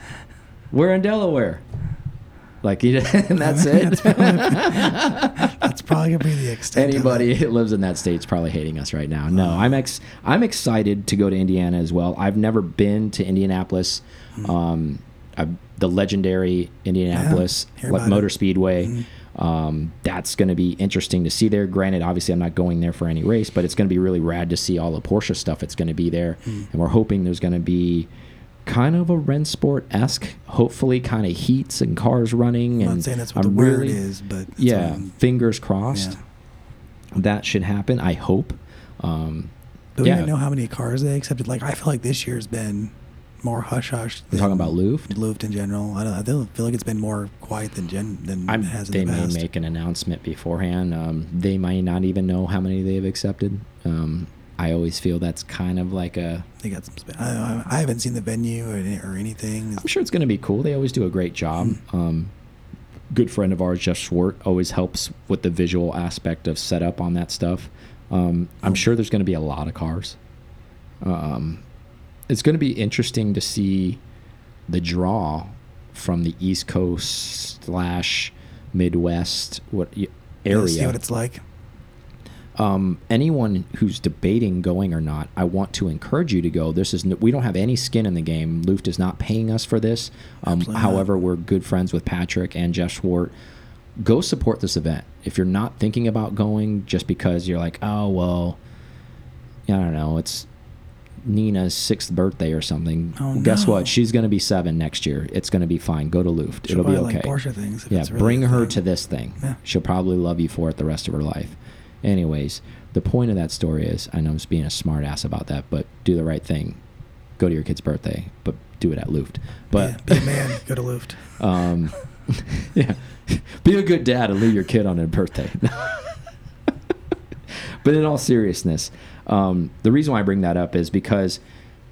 S1: We're in Delaware. Like, you- and that's it.
S2: That's probably gonna be the extent.
S1: Anybody who lives in that state's probably hating us right now. No, I'm ex I'm excited to go to Indiana as well. I've never been to Indianapolis,
S2: Hmm.
S1: um, i the legendary Indianapolis
S2: hear
S1: like Motor
S2: it.
S1: Speedway.
S2: Mhm.
S1: Um, that's going to be interesting to see there. Granted, obviously, I'm not going there for any race, but it's going to be really rad to see all the Porsche stuff. It's going to be there,
S2: Hmm.
S1: and we're hoping there's going to be kind of a Rennsport esque. hopefully, kind of heats and cars running.
S2: I'm
S1: and
S2: not saying that's what
S1: I'm
S2: the word
S1: really-
S2: is, but
S1: yeah,
S2: I'm-
S1: fingers crossed
S2: Yeah.
S1: that should happen. I hope. Um,
S2: Do we
S1: yeah,
S2: even know how many cars they accepted? Like, I feel like this year's been more hush hush.
S1: we're talking about Luft.
S2: Luft in general. I don't. I feel, feel like it's been more quiet than gen than
S1: I'm,
S2: it has in
S1: they
S2: the
S1: may make an announcement beforehand. Um, they might not even know how many they've accepted. Um, I always feel that's kind of like a.
S2: They got some. I, I, haven't seen the venue or, or anything.
S1: I'm sure it's going to be cool. They always do a great job.
S2: Hmm.
S1: Um, good friend of ours, Jeff Zwart, always helps with the visual aspect of setup on that stuff. Um, I'm
S2: Oh.
S1: sure there's going to be a lot of cars. Um, it's going to be interesting to see the draw from the East Coast slash Midwest what y-
S2: Yeah,
S1: area.
S2: See what it's like.
S1: Um, anyone who's debating going or not, I want to encourage you to go. This is we don't have any skin in the game. Luft is not paying us for this. Um, however, we're good friends with Patrick and Jeff Zwart. Go support this event. If you're not thinking about going, just because you're like, oh well, I don't know, it's Nina's sixth birthday or something.
S2: Oh,
S1: Guess
S2: no.
S1: what? She's going to be seven next year. It's going to be fine. Go to Luft.
S2: She'll
S1: It'll be okay.
S2: like Porsche things.
S1: Yeah,
S2: really
S1: bring her
S2: thing.
S1: to this thing.
S2: Yeah.
S1: She'll probably love you for it the rest of her life. Anyways, the point of that story is, I know I'm just being a smart ass about that, but do the right thing. Go to your kid's birthday, but do it at Luft. But
S2: Yeah, be a man. Go to Luft.
S1: um, yeah, be a good dad and leave your kid on their birthday. but in all seriousness, um, the reason why I bring that up is because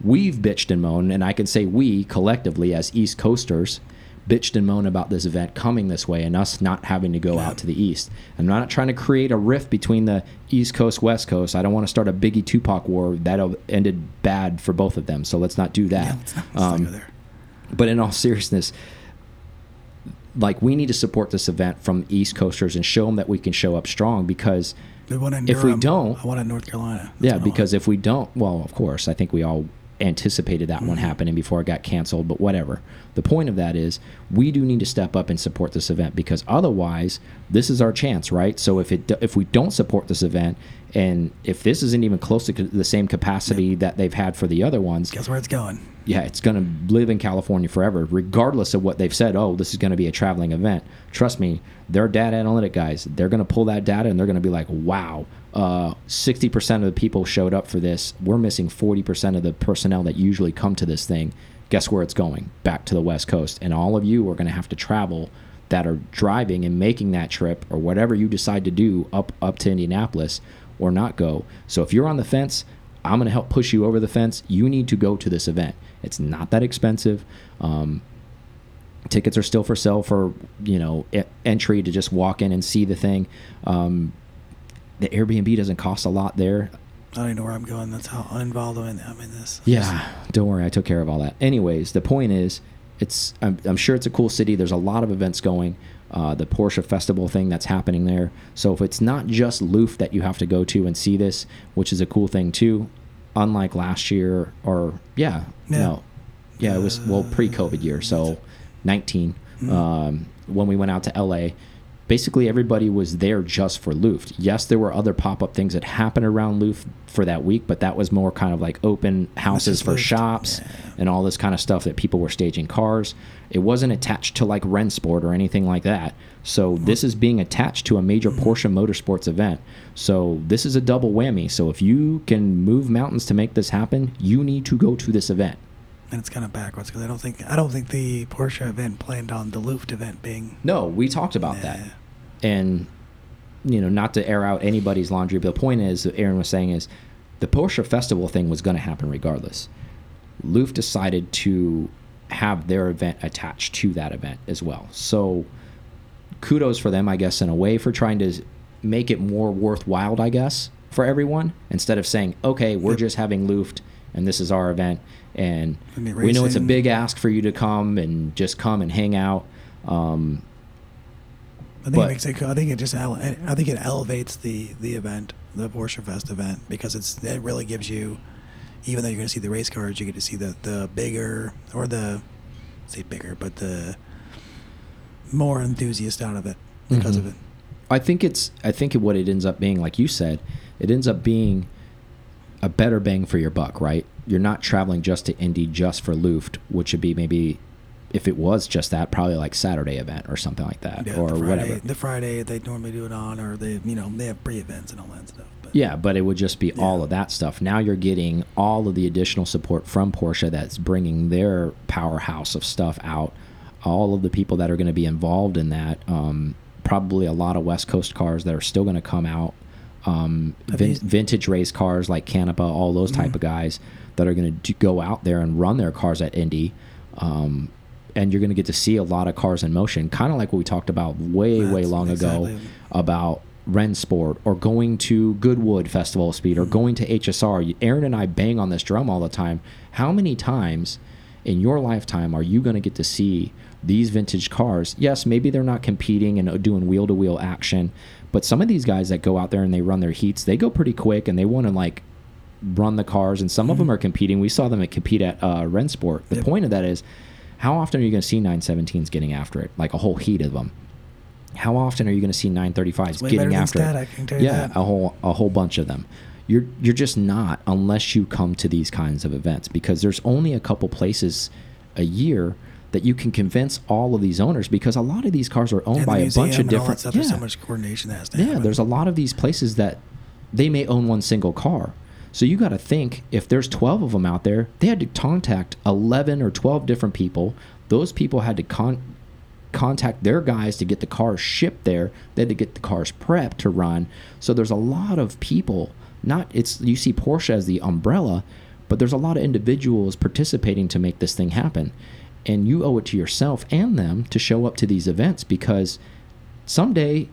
S1: we've bitched and moaned, and I can say we collectively as East Coasters bitched and moaned about this event coming this way and us not having to go
S2: Yeah.
S1: out to the east. I'm not trying to create a rift between the East Coast, West Coast. I don't want to start a Biggie Tupac war that ended bad for both of them. So let's not do that.
S2: Yeah, let's not, let's
S1: Um,
S2: there.
S1: but in all seriousness, like we need to support this event from East Coasters and show them that we can show up strong because
S2: We want in
S1: if we don't-
S2: I want in North Carolina. That's
S1: yeah, because if we don't, well, of course, I think we all anticipated that one
S2: Mhm.
S1: happening before it got canceled, but whatever. The point of that is we do need to step up and support this event because otherwise, this is our chance, right? So if it if we don't support this event and if this isn't even close to the same capacity that they've had for the other ones,
S2: guess where it's going.
S1: yeah, it's going to live in California forever, regardless of what they've said. Oh, this is going to be a traveling event. Trust me, they're data analytic guys. They're going to pull that data and they're going to be like, wow, uh, 60% of the people showed up for this. We're missing 40% of the personnel that usually come to this thing. Guess where it's going? Back to the West Coast. And all of you are going to have to travel that are driving and making that trip or whatever you decide to do up, up to Indianapolis or not go. So if you're on the fence, I'm going to help push you over the fence. You need to go to this event. It's not that expensive. Um, tickets are still for sale for you know entry to just walk in and see the thing. Um, the Airbnb doesn't cost a lot there.
S2: I don't even know where I'm going. That's how uninvolved I'm in, I'm in this.
S1: Yeah, don't worry, I took care of all that. Anyways, the point is, it's I'm, I'm sure it's a cool city. There's a lot of events going. Uh, the Porsche Festival thing that's happening there. So if it's not just Luft that you have to go to and see this, which is a cool thing too, unlike last year or yeah,
S2: Yeah.
S1: no, yeah, it was well pre-COVID year, so 19
S2: Mm-hmm.
S1: um, when we went out to LA. Basically, everybody was there just for Luft. Yes, there were other pop-up things that happened around Luft for that week, but that was more kind of like open houses for
S2: Luft.
S1: shops
S2: Yeah.
S1: and all this kind of stuff that people were staging cars. It wasn't attached to like Rennsport or anything like that. So this is being attached to a major mm-hmm. Porsche Motorsports event. So this is a double whammy. So if you can move mountains to make this happen, you need to go to this event.
S2: And it's kind of backwards because I don't think I don't think the Porsche event planned on the Luft event being.
S1: No, we talked about that. And you know, not to air out anybody's laundry, but the point is, Aaron was saying is, the Porsche festival thing was going to happen regardless. Luft decided to have their event attached to that event as well. So kudos for them, I guess, in a way for trying to make it more worthwhile, I guess, for everyone instead of saying, okay, we're
S2: Yep.
S1: just having Luft and this is our event and we know it's a big ask for you to come and just come and hang out. Um,
S2: I think
S1: But-
S2: it makes it. I think it just. I think it elevates the the event, the Porsche Fest event, because it's it really gives you, even though you're going to see the race cars, you get to see the the bigger or the, say bigger, but the more enthusiast out of it because
S1: Mhm.
S2: of it.
S1: I think it's I think what it ends up being, like you said, it ends up being a better bang for your buck, right? You're not traveling just to Indy just for Luft, which would be maybe if it was just that, probably like Saturday event or something like that,
S2: Yeah,
S1: or
S2: the Friday,
S1: whatever.
S2: The Friday they normally do it on, or they you know they have pre-events and all that stuff. But
S1: Yeah, but it would just be all of that stuff. Now you're getting all of the additional support from Porsche that's bringing their powerhouse of stuff out. All of the people that are going to be involved in that. Um, probably a lot of West Coast cars that are still going to come out. Um, vin vintage race cars like Canepa, all those type
S2: Mhm.
S1: of guys that are going to go out there and run their cars at Indy. Um, and you're going to get to see a lot of cars in motion, kind of like what we talked about way, way
S2: That's
S1: long ago
S2: about
S1: about Rennsport or going to Goodwood Festival of Speed or going to HSR. Aaron and I bang on this drum all the time. How many times in your lifetime are you going to get to see these vintage cars? Yes, maybe they're not competing and doing wheel to wheel action, but some of these guys that go out there and they run their heats, they go pretty quick and they want to like run the cars, and some of them are competing. We saw them at compete at uh, Rennsport. The
S2: Yep.
S1: point of that is, how often are you going to see 917s getting after it? Like a whole heat of them. How often are you going to see 935s
S2: It's
S1: getting after it?
S2: I can tell you
S1: yeah,
S2: that.
S1: a whole a whole bunch of them. You're you're just not unless you come to these kinds of events because there's only a couple places a year that you can convince all of these owners because a lot of these cars are owned by a bunch of
S2: and all that
S1: different
S2: stuff,
S1: yeah.
S2: There's so much coordination that has to
S1: Yeah,
S2: happen.
S1: there's a lot of these places that they may own one single car. So you got to think if there's 12 of them out there, they had to contact 11 or 12 different people. Those people had to con contact their guys to get the cars shipped there. They had to get the cars prepped to run. So there's a lot of people. Not it's you see Porsche as the umbrella, but there's a lot of individuals participating to make this thing happen. And you owe it to yourself and them to show up to these events because someday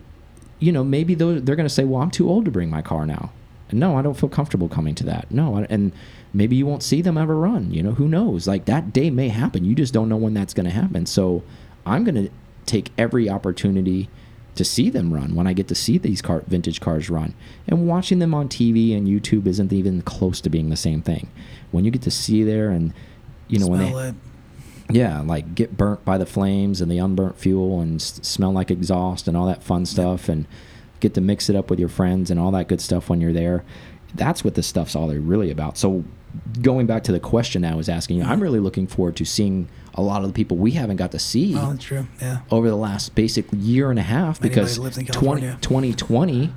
S1: you know, maybe they're going to say, well, I'm too old to bring my car now. And no, I don't feel comfortable coming to that. No, I- and maybe you won't see them ever run. You know, who knows? Like that day may happen. You just don't know when that's going to happen. So I'm going to take every opportunity to see them run when I get to see these car, vintage cars run. And watching them on TV and YouTube isn't even close to being the same thing. When you get to see there and, you know, when they,
S2: it.
S1: yeah, like get burnt by the flames and the unburnt fuel and s smell like exhaust and all that fun stuff and get to mix it up with your friends and all that good stuff when you're there. That's what this stuff's all really about. So going back to the question I was asking you, I'm really looking forward to seeing a lot of the people we haven't got to see
S2: Oh, that's true. Yeah.
S1: over the last basic year and a half because
S2: lives in
S1: 20, 2020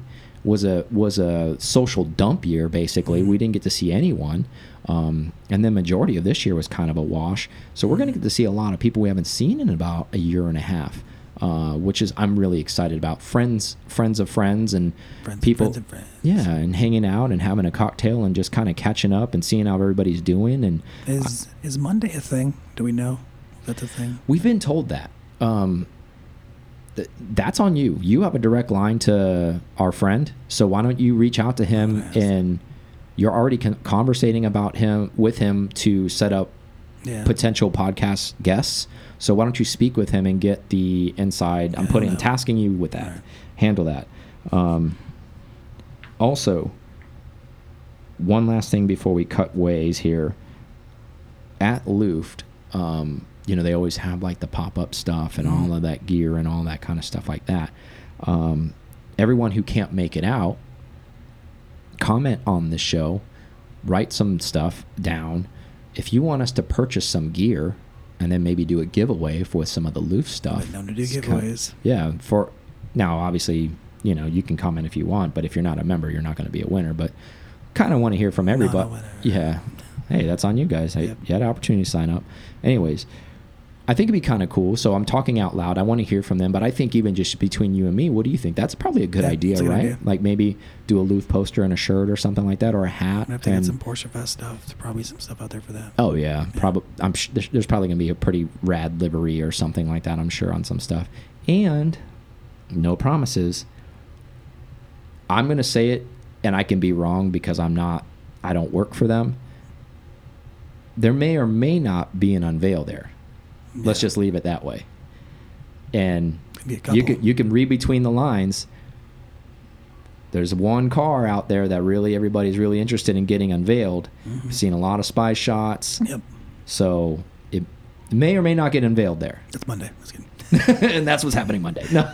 S1: was a was a social dump year basically
S2: Mm-hmm.
S1: we didn't get to see anyone um, and the majority of this year was kind of a wash so we're going to get to see a lot of people we haven't seen in about a year and a half uh, which is I'm really excited about. Friends, friends of friends, and
S2: Friends,
S1: people,
S2: friends, and friends.
S1: yeah, and hanging out and having a cocktail and just kind of catching up and seeing how everybody's doing. And
S2: Is is Monday a thing? Do we know? That's a thing.
S1: we've been told that. Um, th that's on you. You have a direct line to our friend, so why don't you reach out to him
S2: Yes.
S1: and you're already con conversating about him with him to set up
S2: Yeah.
S1: potential podcast guests. So why don't you speak with him and get the inside? I'm putting
S2: no.
S1: tasking you with that.
S2: Right.
S1: Handle that. Um, also, one last thing before we cut ways here. At Luft, um, you know they always have like the pop up stuff and all of that gear and all that kind of stuff like that. Um, everyone who can't make it out, comment on the show, write some stuff down. If you want us to purchase some gear and then maybe do a giveaway for some of the Luft stuff.
S2: Known to do
S1: it's kind of-
S2: giveaways.
S1: yeah, for now obviously, you know, you can comment if you want, but if you're not a member, you're not going to be a winner, but kind of want to hear from everybody. Yeah. Hey, that's on you guys. Hey,
S2: Yep.
S1: You had an opportunity to sign up. Anyways, I think it'd be kind of cool. So I'm talking out loud. I want to hear from them, but I think even just between you and me, what do you think? That's probably a good
S2: Yeah,
S1: idea,
S2: a good
S1: right?
S2: idea.
S1: Like maybe do a Luft poster and a shirt or something like that, or a hat.
S2: I have to get
S1: and-
S2: some Porsche Fest stuff. There's probably some stuff out there for that.
S1: Oh yeah, probably. I'm sh there's, there's probably gonna be a pretty rad livery or something like that. I'm sure on some stuff, and no promises. I'm gonna say it, and I can be wrong because I'm not. I don't work for them. There may or may not be an unveil there. Let's
S2: Yeah.
S1: just leave it that way. And you can you can read between the lines. There's one car out there that really everybody's really interested in getting unveiled.
S2: Mhm.
S1: Seen a lot of spy shots.
S2: Yep.
S1: So it may or may not get unveiled there.
S2: That's Monday.
S1: And that's what's happening Monday. No.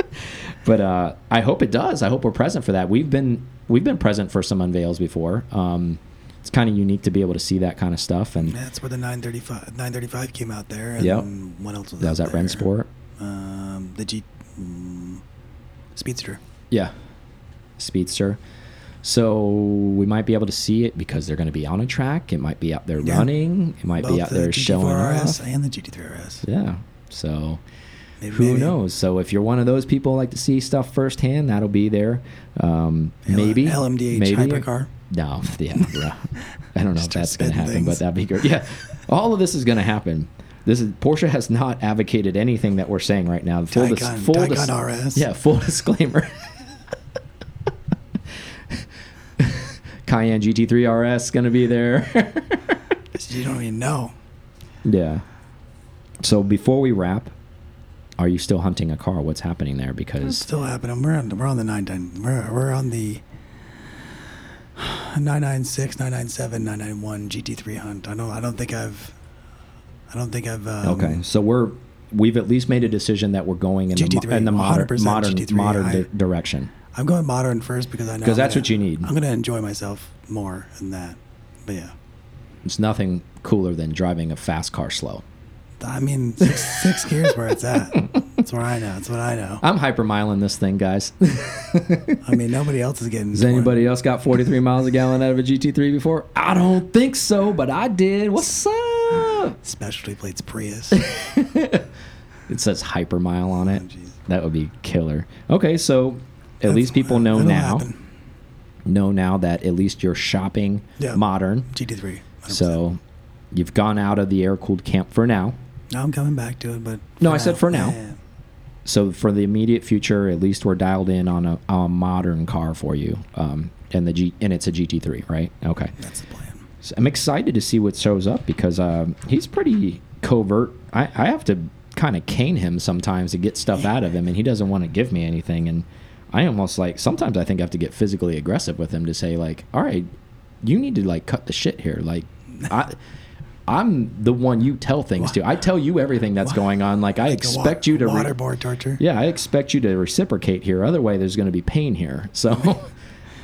S1: but uh, I hope it does. I hope we're present for that. We've been we've been present for some unveils before. Um, it's kind of unique to be able to see that kind of stuff. And
S2: That's where the 935 935 came out there. And
S1: Yep.
S2: what else was
S1: that was
S2: that?
S1: Rennsport.
S2: Um, the G mm, Speedster.
S1: Yeah, Speedster. So we might be able to see it because they're going to be on a track. It might be out there
S2: Yeah.
S1: running. It might
S2: Both
S1: be out
S2: the
S1: there
S2: GT4
S1: showing
S2: RS
S1: off.
S2: and the GT3 RS.
S1: Yeah. So
S2: Maybe,
S1: who
S2: maybe.
S1: knows? So if you're one of those people who like to see stuff firsthand, that'll be there. Um, maybe
S2: LMDH
S1: maybe
S2: hypercar.
S1: No, yeah. I don't know if that's going to happen,
S2: things.
S1: but that'd be great. Yeah, all of this is going to happen. This is Porsche has not advocated anything that we're saying right now. Full, dis-
S2: Taycan-
S1: full dis-
S2: Taycan RS.
S1: Yeah, full disclaimer. Cayenne GT3 RS going to be there.
S2: You don't even know.
S1: yeah. So before we wrap, are you still hunting a car? What's happening there? Because It's
S2: still happening. We're on. We're on the nine. nine- We're we're on the 996, 997, 991 GT3 hunt. I don't. I don't think I've. I don't think I've. Um,
S1: okay, so we're we've at least made a decision that we're going in the,
S2: GT3,
S1: mo- in the modern modern
S2: GT3.
S1: modern
S2: I-
S1: direction.
S2: I'm going modern first because I know.
S1: 'Cause
S2: I'm
S1: that's
S2: gonna-
S1: what you need.
S2: I'm gonna enjoy myself more than that. But yeah,
S1: It's nothing cooler than driving a fast car slow.
S2: I mean, six, six gears where it's at. That's where I know. That's what I know.
S1: I'm hypermiling this thing, guys.
S2: I mean, nobody else is getting.
S1: Has anybody else got 43 miles a gallon out of a GT3 before? I don't think so, but I did. What's up?
S2: Specialty plates Prius.
S1: It says hypermile on it.
S2: Oh,
S1: that would be killer. Okay, so at
S2: That's-
S1: least people know now.
S2: happen.
S1: Know now that at least you're shopping
S2: Yeah.
S1: modern.
S2: GT3. 100%.
S1: So you've gone out of the air cooled camp for now.
S2: No, I'm coming back to it, but
S1: No, I said for now.
S2: Yeah.
S1: So for the immediate future, at least we're dialed in on a, a modern car for you. Um, and the G and it's a GT3, right? Okay.
S2: That's the plan.
S1: So I'm excited to see what shows up because um, he's pretty covert. I, I have to kind of cane him sometimes to get stuff out of him, and he doesn't want to give me anything. And I almost like sometimes I think I have to get physically aggressive with him to say like, all right, you need to like cut the shit here. Like, I. I'm the one you tell things to. I tell you everything that's going on. Like I
S2: Like
S1: expect you to.
S2: waterboard torture.
S1: yeah, I expect you to reciprocate here. Otherwise, there's going to be pain here. So,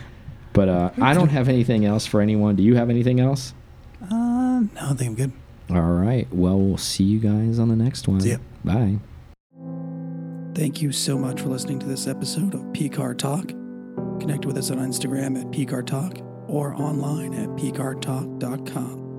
S1: but uh, I don't have anything else for anyone. Do you have anything else?
S2: Uh, no, I think I'm good.
S1: All right. Well, we'll see you guys on the next one.
S2: See ya.
S1: Bye.
S2: Thank you so much for listening to this episode of PCAR Talk. Connect with us on Instagram at PCAR Talk or online at PCARTalk.com.